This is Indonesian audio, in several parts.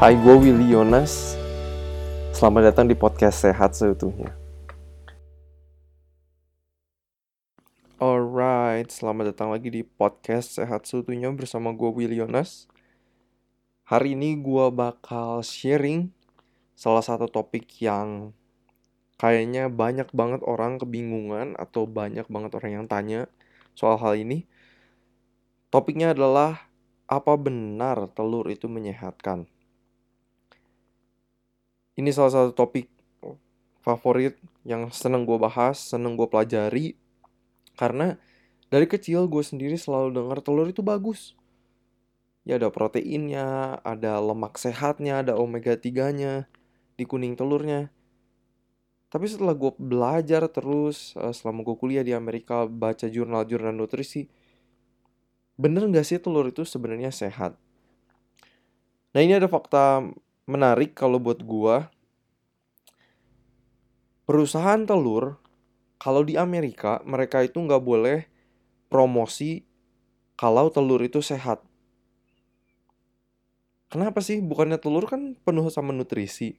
Hai, gue Willy Yonas. Selamat datang di podcast Sehat Seutuhnya. Alright, selamat datang lagi di podcast Sehat Seutuhnya bersama gue Willy Yonas. Hari ini gue bakal sharing salah satu topik yang kayaknya banyak banget orang kebingungan atau banyak banget orang yang tanya soal hal ini. Topiknya adalah apa benar telur itu menyehatkan? Ini salah satu topik favorit yang seneng gue bahas, seneng gue pelajari. Karena dari kecil gue sendiri selalu dengar telur itu bagus. Ya ada proteinnya, ada lemak sehatnya, ada omega 3-nya di kuning telurnya. Tapi setelah gue belajar terus, uh, selama gue kuliah di Amerika, baca jurnal-jurnal nutrisi, bener nggak sih telur itu sebenarnya sehat? Nah ini ada fakta menarik kalau buat gua perusahaan telur kalau di Amerika mereka itu nggak boleh promosi kalau telur itu sehat. Kenapa sih? Bukannya telur kan penuh sama nutrisi.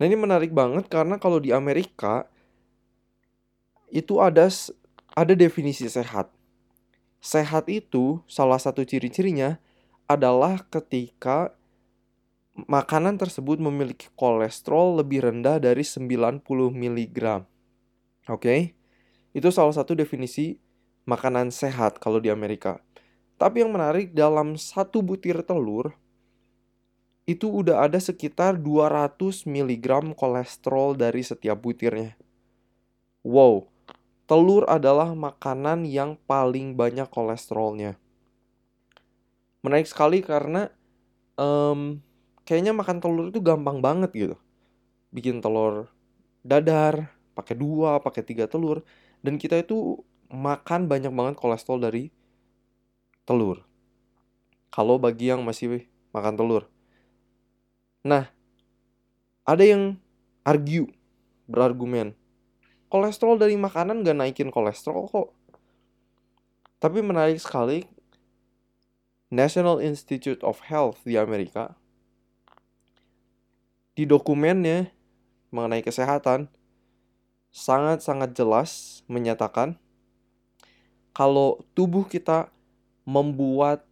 Nah ini menarik banget karena kalau di Amerika itu ada ada definisi sehat. Sehat itu salah satu ciri-cirinya adalah ketika makanan tersebut memiliki kolesterol lebih rendah dari 90 mg. Oke. Okay? Itu salah satu definisi makanan sehat kalau di Amerika. Tapi yang menarik dalam satu butir telur itu udah ada sekitar 200 mg kolesterol dari setiap butirnya. Wow, telur adalah makanan yang paling banyak kolesterolnya. Menarik sekali karena um, kayaknya makan telur itu gampang banget gitu. Bikin telur dadar, pakai dua, pakai tiga telur, dan kita itu makan banyak banget kolesterol dari telur. Kalau bagi yang masih makan telur. Nah, ada yang argue, berargumen. Kolesterol dari makanan gak naikin kolesterol kok. Tapi menarik sekali, National Institute of Health di Amerika di dokumennya mengenai kesehatan sangat-sangat jelas menyatakan kalau tubuh kita membuat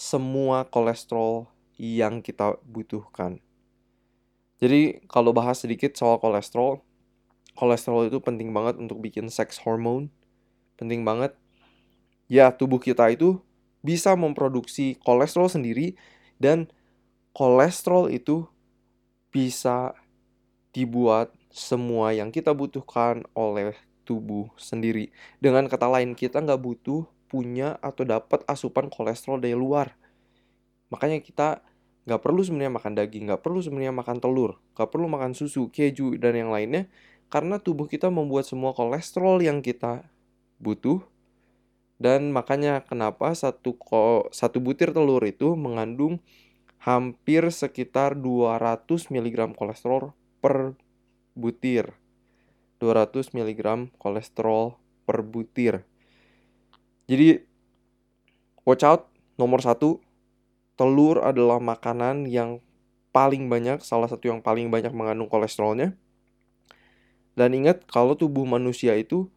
semua kolesterol yang kita butuhkan. Jadi kalau bahas sedikit soal kolesterol, kolesterol itu penting banget untuk bikin seks hormone, penting banget. Ya, tubuh kita itu bisa memproduksi kolesterol sendiri dan kolesterol itu bisa dibuat semua yang kita butuhkan oleh tubuh sendiri. Dengan kata lain, kita nggak butuh punya atau dapat asupan kolesterol dari luar. Makanya kita nggak perlu sebenarnya makan daging, nggak perlu sebenarnya makan telur, nggak perlu makan susu, keju, dan yang lainnya. Karena tubuh kita membuat semua kolesterol yang kita butuh. Dan makanya kenapa satu, ko, satu butir telur itu mengandung hampir sekitar 200 mg kolesterol per butir. 200 mg kolesterol per butir. Jadi, watch out, nomor satu, telur adalah makanan yang paling banyak, salah satu yang paling banyak mengandung kolesterolnya. Dan ingat, kalau tubuh manusia itu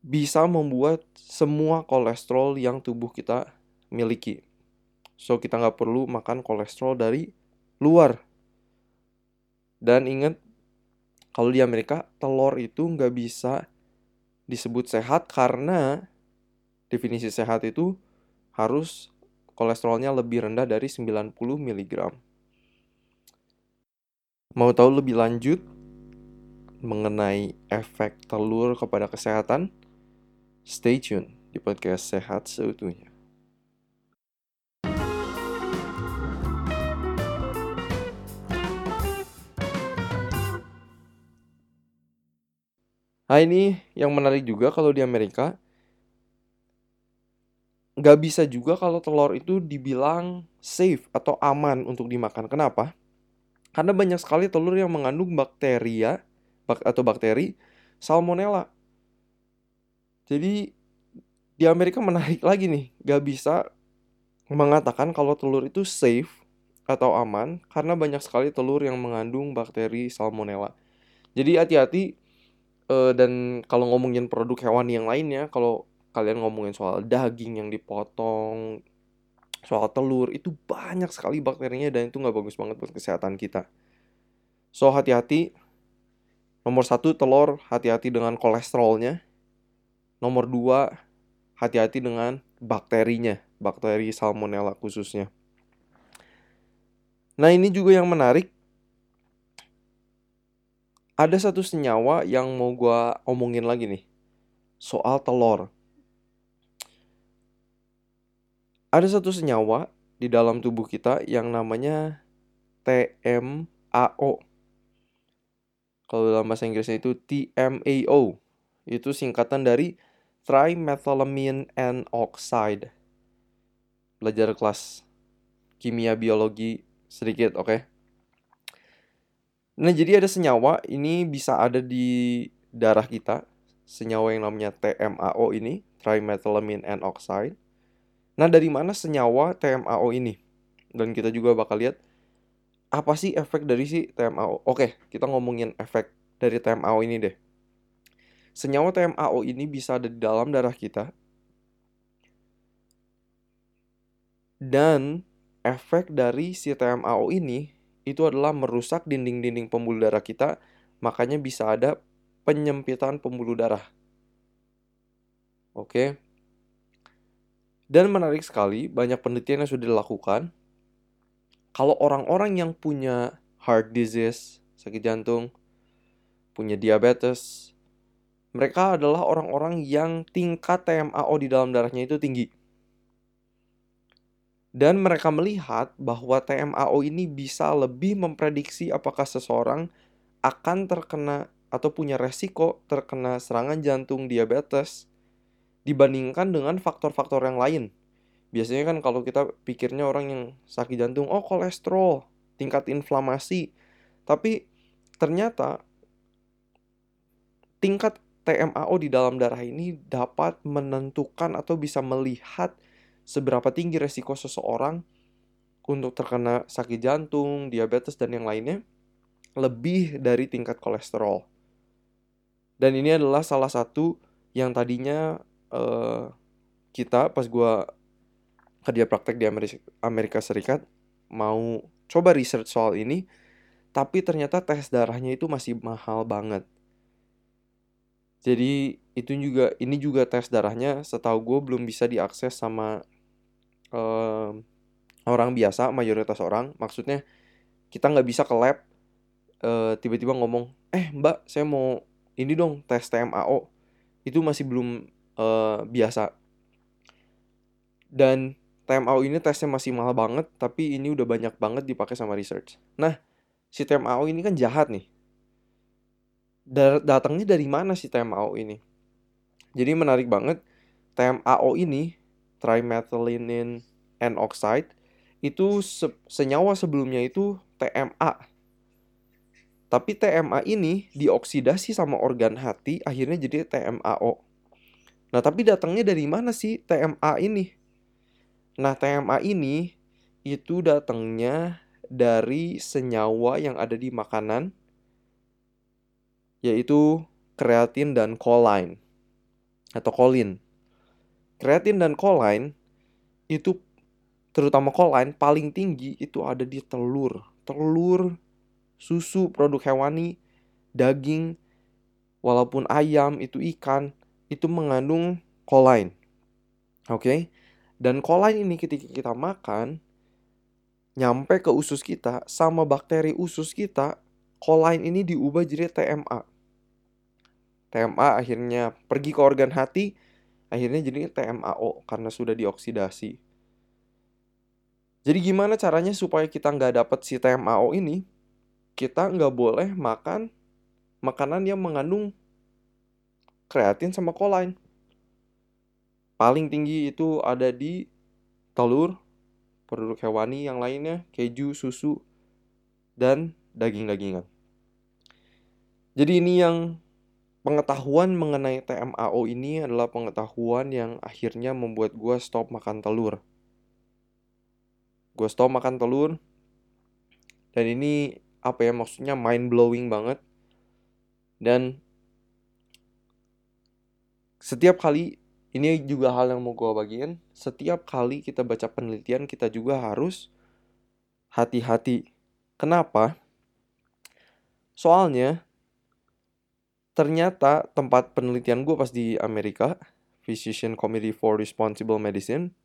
bisa membuat semua kolesterol yang tubuh kita miliki. So kita nggak perlu makan kolesterol dari luar. Dan ingat kalau di Amerika telur itu nggak bisa disebut sehat karena definisi sehat itu harus kolesterolnya lebih rendah dari 90 mg. Mau tahu lebih lanjut mengenai efek telur kepada kesehatan? Stay tune di podcast Sehat Seutuhnya. Nah ini yang menarik juga kalau di Amerika nggak bisa juga kalau telur itu dibilang safe atau aman untuk dimakan. Kenapa? Karena banyak sekali telur yang mengandung bakteria bak atau bakteri salmonella. Jadi di Amerika menarik lagi nih, nggak bisa mengatakan kalau telur itu safe atau aman karena banyak sekali telur yang mengandung bakteri salmonella. Jadi hati-hati uh, dan kalau ngomongin produk hewan yang lainnya, kalau kalian ngomongin soal daging yang dipotong, soal telur itu banyak sekali bakterinya dan itu nggak bagus banget buat kesehatan kita. So hati-hati. Nomor satu telur hati-hati dengan kolesterolnya. Nomor dua hati-hati dengan bakterinya, bakteri salmonella khususnya. Nah ini juga yang menarik. Ada satu senyawa yang mau gue omongin lagi nih. Soal telur. Ada satu senyawa di dalam tubuh kita yang namanya TMAO. Kalau dalam bahasa Inggrisnya itu TMAO. Itu singkatan dari trimethylamine N oxide. Belajar kelas kimia biologi sedikit, oke? Okay? Nah, jadi ada senyawa ini bisa ada di darah kita. Senyawa yang namanya TMAO ini, trimethylamine N oxide. Nah, dari mana senyawa TMAO ini? Dan kita juga bakal lihat apa sih efek dari si TMAO. Oke, kita ngomongin efek dari TMAO ini deh. Senyawa TMAO ini bisa ada di dalam darah kita. Dan efek dari si TMAO ini itu adalah merusak dinding-dinding pembuluh darah kita, makanya bisa ada penyempitan pembuluh darah. Oke. Dan menarik sekali, banyak penelitian yang sudah dilakukan. Kalau orang-orang yang punya heart disease, sakit jantung, punya diabetes, mereka adalah orang-orang yang tingkat TMAO di dalam darahnya itu tinggi. Dan mereka melihat bahwa TMAO ini bisa lebih memprediksi apakah seseorang akan terkena atau punya resiko terkena serangan jantung diabetes dibandingkan dengan faktor-faktor yang lain. Biasanya kan kalau kita pikirnya orang yang sakit jantung, oh kolesterol, tingkat inflamasi. Tapi ternyata tingkat TMAO di dalam darah ini dapat menentukan atau bisa melihat seberapa tinggi resiko seseorang untuk terkena sakit jantung, diabetes, dan yang lainnya lebih dari tingkat kolesterol. Dan ini adalah salah satu yang tadinya uh, kita pas gue kerja praktek di Amerika, Serikat mau coba research soal ini, tapi ternyata tes darahnya itu masih mahal banget. Jadi itu juga ini juga tes darahnya setahu gue belum bisa diakses sama uh, orang biasa mayoritas orang maksudnya kita nggak bisa ke lab uh, tiba-tiba ngomong eh mbak saya mau ini dong tes TMAO itu masih belum uh, biasa. Dan TMAO ini tesnya masih mahal banget tapi ini udah banyak banget dipakai sama research. Nah si TMAO ini kan jahat nih. Datangnya dari mana si TMAO ini? Jadi menarik banget TMAO ini trimethylene N oxide itu se senyawa sebelumnya itu TMA. Tapi TMA ini dioksidasi sama organ hati akhirnya jadi TMAO. Nah, tapi datangnya dari mana sih TMA ini? Nah, TMA ini itu datangnya dari senyawa yang ada di makanan yaitu kreatin dan choline atau kolin. Kreatin dan choline itu terutama choline paling tinggi itu ada di telur. Telur, susu, produk hewani, daging, walaupun ayam itu ikan, itu mengandung choline. Oke. Okay? Dan choline ini ketika kita makan nyampe ke usus kita sama bakteri usus kita, choline ini diubah jadi TMA. TMA akhirnya pergi ke organ hati, akhirnya jadi TMAO karena sudah dioksidasi. Jadi gimana caranya supaya kita nggak dapat si TMAO ini? Kita nggak boleh makan makanan yang mengandung kreatin sama kolain. Paling tinggi itu ada di telur, produk hewani yang lainnya, keju, susu, dan daging-dagingan. Jadi ini yang pengetahuan mengenai TMAO ini adalah pengetahuan yang akhirnya membuat gue stop makan telur. Gue stop makan telur Dan ini apa ya maksudnya mind blowing banget. Dan setiap kali ini juga hal yang mau gue bagiin. Setiap kali kita baca penelitian kita juga harus hati-hati. Kenapa? Soalnya ternyata tempat penelitian gue pas di Amerika, Physician Committee for Responsible Medicine,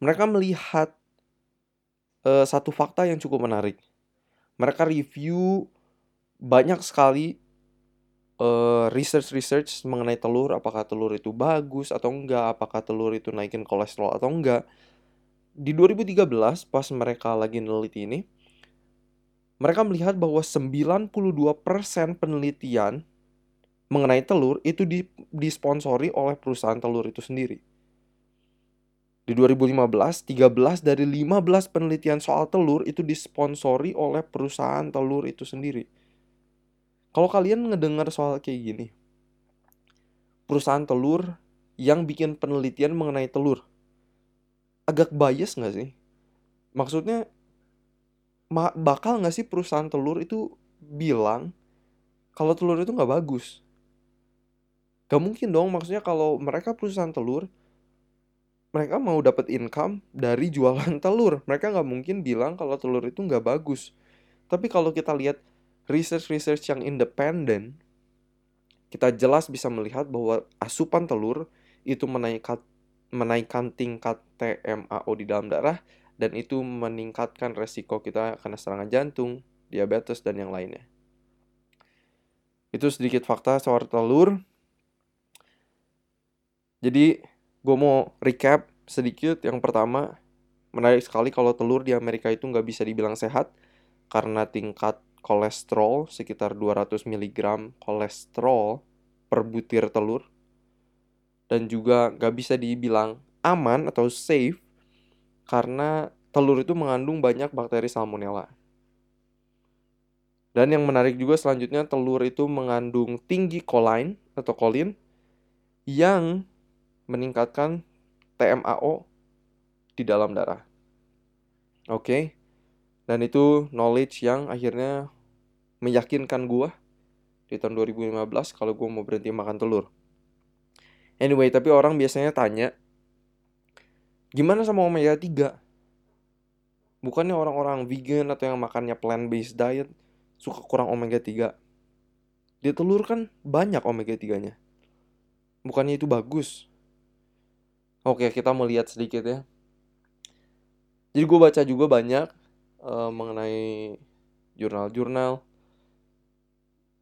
mereka melihat uh, satu fakta yang cukup menarik. Mereka review banyak sekali uh, research-research mengenai telur, apakah telur itu bagus atau enggak, apakah telur itu naikin kolesterol atau enggak. Di 2013 pas mereka lagi neliti ini, mereka melihat bahwa 92% penelitian mengenai telur itu disponsori oleh perusahaan telur itu sendiri. Di 2015, 13 dari 15 penelitian soal telur itu disponsori oleh perusahaan telur itu sendiri. Kalau kalian ngedengar soal kayak gini, perusahaan telur yang bikin penelitian mengenai telur, agak bias nggak sih? Maksudnya bakal nggak sih perusahaan telur itu bilang kalau telur itu nggak bagus? Gak mungkin dong, maksudnya kalau mereka perusahaan telur, mereka mau dapat income dari jualan telur. Mereka nggak mungkin bilang kalau telur itu nggak bagus. Tapi kalau kita lihat research-research yang independen, kita jelas bisa melihat bahwa asupan telur itu menaikkan menaikkan tingkat TMAO di dalam darah dan itu meningkatkan resiko kita kena serangan jantung, diabetes, dan yang lainnya. Itu sedikit fakta soal telur. Jadi, gue mau recap sedikit. Yang pertama, menarik sekali kalau telur di Amerika itu nggak bisa dibilang sehat karena tingkat kolesterol sekitar 200 mg kolesterol per butir telur dan juga nggak bisa dibilang aman atau safe karena telur itu mengandung banyak bakteri salmonella. Dan yang menarik juga selanjutnya telur itu mengandung tinggi choline atau kolin yang meningkatkan TMAO di dalam darah. Oke. Dan itu knowledge yang akhirnya meyakinkan gue di tahun 2015 kalau gue mau berhenti makan telur. Anyway, tapi orang biasanya tanya, Gimana sama omega 3? Bukannya orang-orang vegan atau yang makannya plant-based diet suka kurang omega 3? Di telur kan banyak omega 3-nya. Bukannya itu bagus? Oke, kita melihat sedikit ya. Jadi gue baca juga banyak uh, mengenai jurnal-jurnal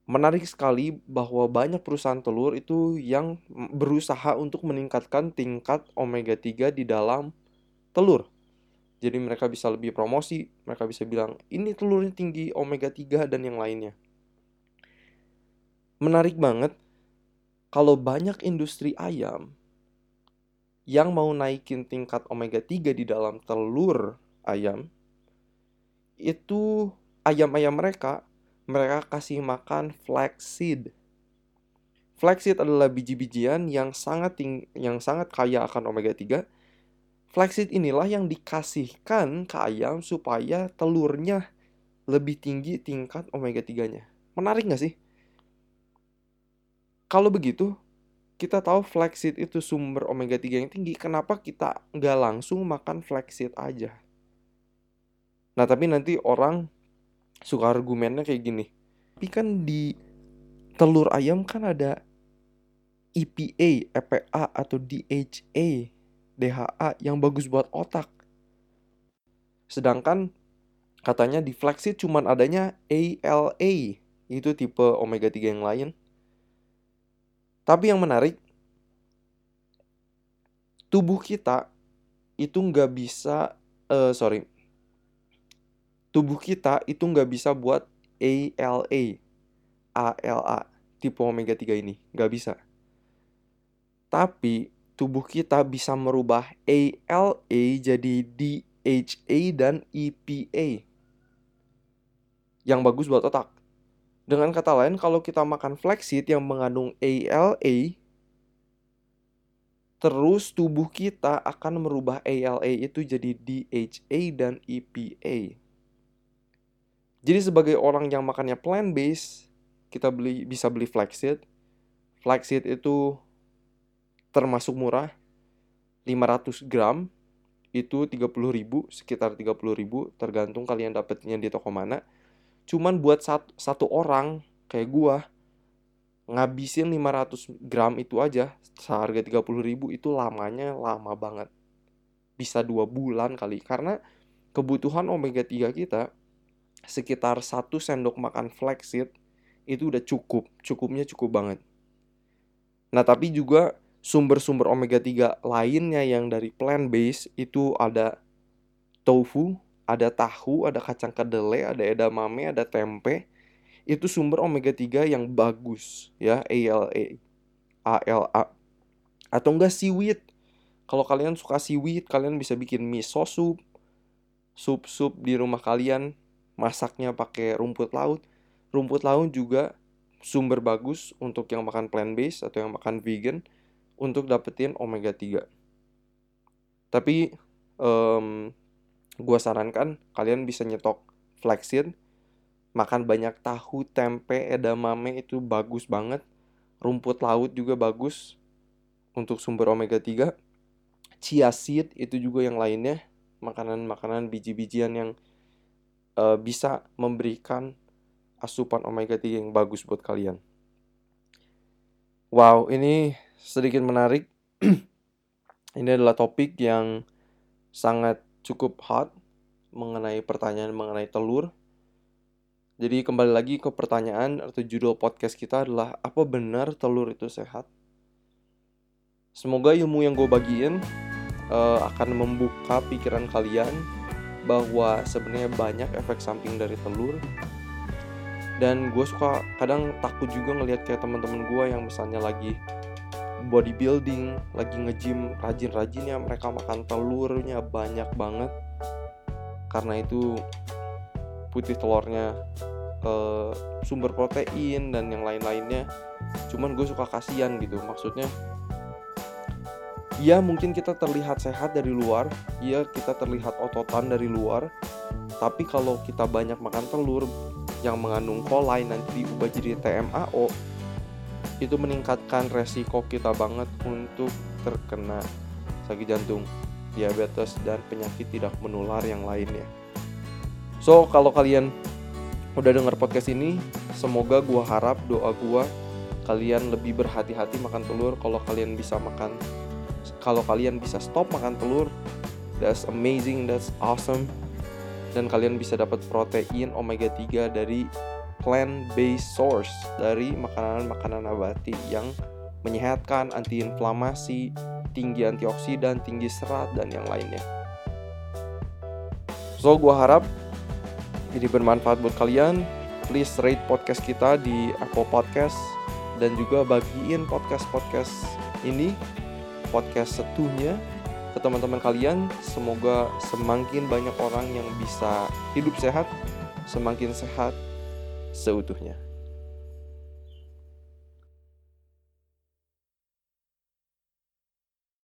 menarik sekali bahwa banyak perusahaan telur itu yang berusaha untuk meningkatkan tingkat omega 3 di dalam telur. Jadi mereka bisa lebih promosi, mereka bisa bilang ini telurnya tinggi omega 3 dan yang lainnya. Menarik banget kalau banyak industri ayam yang mau naikin tingkat omega 3 di dalam telur ayam itu ayam-ayam mereka mereka kasih makan flaxseed. Flaxseed adalah biji-bijian yang sangat ting yang sangat kaya akan omega 3. Flaxseed inilah yang dikasihkan ke ayam supaya telurnya lebih tinggi tingkat omega 3-nya. Menarik nggak sih? Kalau begitu, kita tahu flaxseed itu sumber omega 3 yang tinggi, kenapa kita nggak langsung makan flaxseed aja? Nah, tapi nanti orang suka argumennya kayak gini. Tapi kan di telur ayam kan ada EPA, EPA atau DHA, DHA yang bagus buat otak. Sedangkan katanya di flaxseed cuman adanya ALA, itu tipe omega 3 yang lain. Tapi yang menarik, tubuh kita itu nggak bisa, uh, sorry, tubuh kita itu nggak bisa buat ALA, ALA, tipe omega 3 ini. Nggak bisa. Tapi tubuh kita bisa merubah ALA jadi DHA dan EPA. Yang bagus buat otak. Dengan kata lain, kalau kita makan flaxseed yang mengandung ALA, terus tubuh kita akan merubah ALA itu jadi DHA dan EPA. Jadi sebagai orang yang makannya plant based, kita beli bisa beli flaxseed. Flaxseed itu termasuk murah. 500 gram itu 30 ribu, sekitar 30 ribu, tergantung kalian dapetnya di toko mana. Cuman buat satu, satu orang kayak gua, ngabisin 500 gram itu aja, seharga 30 ribu, itu lamanya lama banget. Bisa dua bulan kali, karena kebutuhan omega 3 kita sekitar satu sendok makan flaxseed itu udah cukup, cukupnya cukup banget. Nah, tapi juga sumber-sumber omega 3 lainnya yang dari plant based itu ada tofu, ada tahu, ada kacang kedelai, ada edamame, ada tempe. Itu sumber omega 3 yang bagus ya, ALA. ALA. Atau enggak seaweed. Kalau kalian suka seaweed, kalian bisa bikin miso soup, sup-sup di rumah kalian masaknya pakai rumput laut. Rumput laut juga sumber bagus untuk yang makan plant based atau yang makan vegan untuk dapetin omega 3. Tapi um, gua sarankan kalian bisa nyetok flaxseed, makan banyak tahu, tempe, edamame itu bagus banget. Rumput laut juga bagus untuk sumber omega 3. Chia seed itu juga yang lainnya, makanan-makanan biji-bijian yang uh, bisa memberikan asupan omega 3 yang bagus buat kalian. Wow, ini sedikit menarik. ini adalah topik yang sangat cukup hot mengenai pertanyaan mengenai telur. Jadi kembali lagi ke pertanyaan atau judul podcast kita adalah apa benar telur itu sehat? Semoga ilmu yang gue bagiin uh, akan membuka pikiran kalian bahwa sebenarnya banyak efek samping dari telur dan gue suka kadang takut juga ngelihat kayak teman-teman gue yang misalnya lagi bodybuilding lagi nge-gym rajin-rajin ya mereka makan telurnya banyak banget. Karena itu putih telurnya uh, sumber protein dan yang lain-lainnya. Cuman gue suka kasihan gitu maksudnya ya mungkin kita terlihat sehat dari luar, ya kita terlihat ototan dari luar, tapi kalau kita banyak makan telur yang mengandung kolai nanti diubah jadi TMAO, itu meningkatkan resiko kita banget untuk terkena sakit jantung, diabetes, dan penyakit tidak menular yang lainnya. So, kalau kalian udah denger podcast ini, semoga gua harap doa gua kalian lebih berhati-hati makan telur kalau kalian bisa makan kalau kalian bisa stop makan telur that's amazing that's awesome dan kalian bisa dapat protein omega 3 dari plant based source dari makanan-makanan nabati yang menyehatkan, antiinflamasi, tinggi antioksidan, tinggi serat dan yang lainnya. So, gue harap ini bermanfaat buat kalian. Please rate podcast kita di Apple Podcast dan juga bagiin podcast-podcast ini podcast setuhnya ke teman-teman kalian. Semoga semakin banyak orang yang bisa hidup sehat, semakin sehat seutuhnya.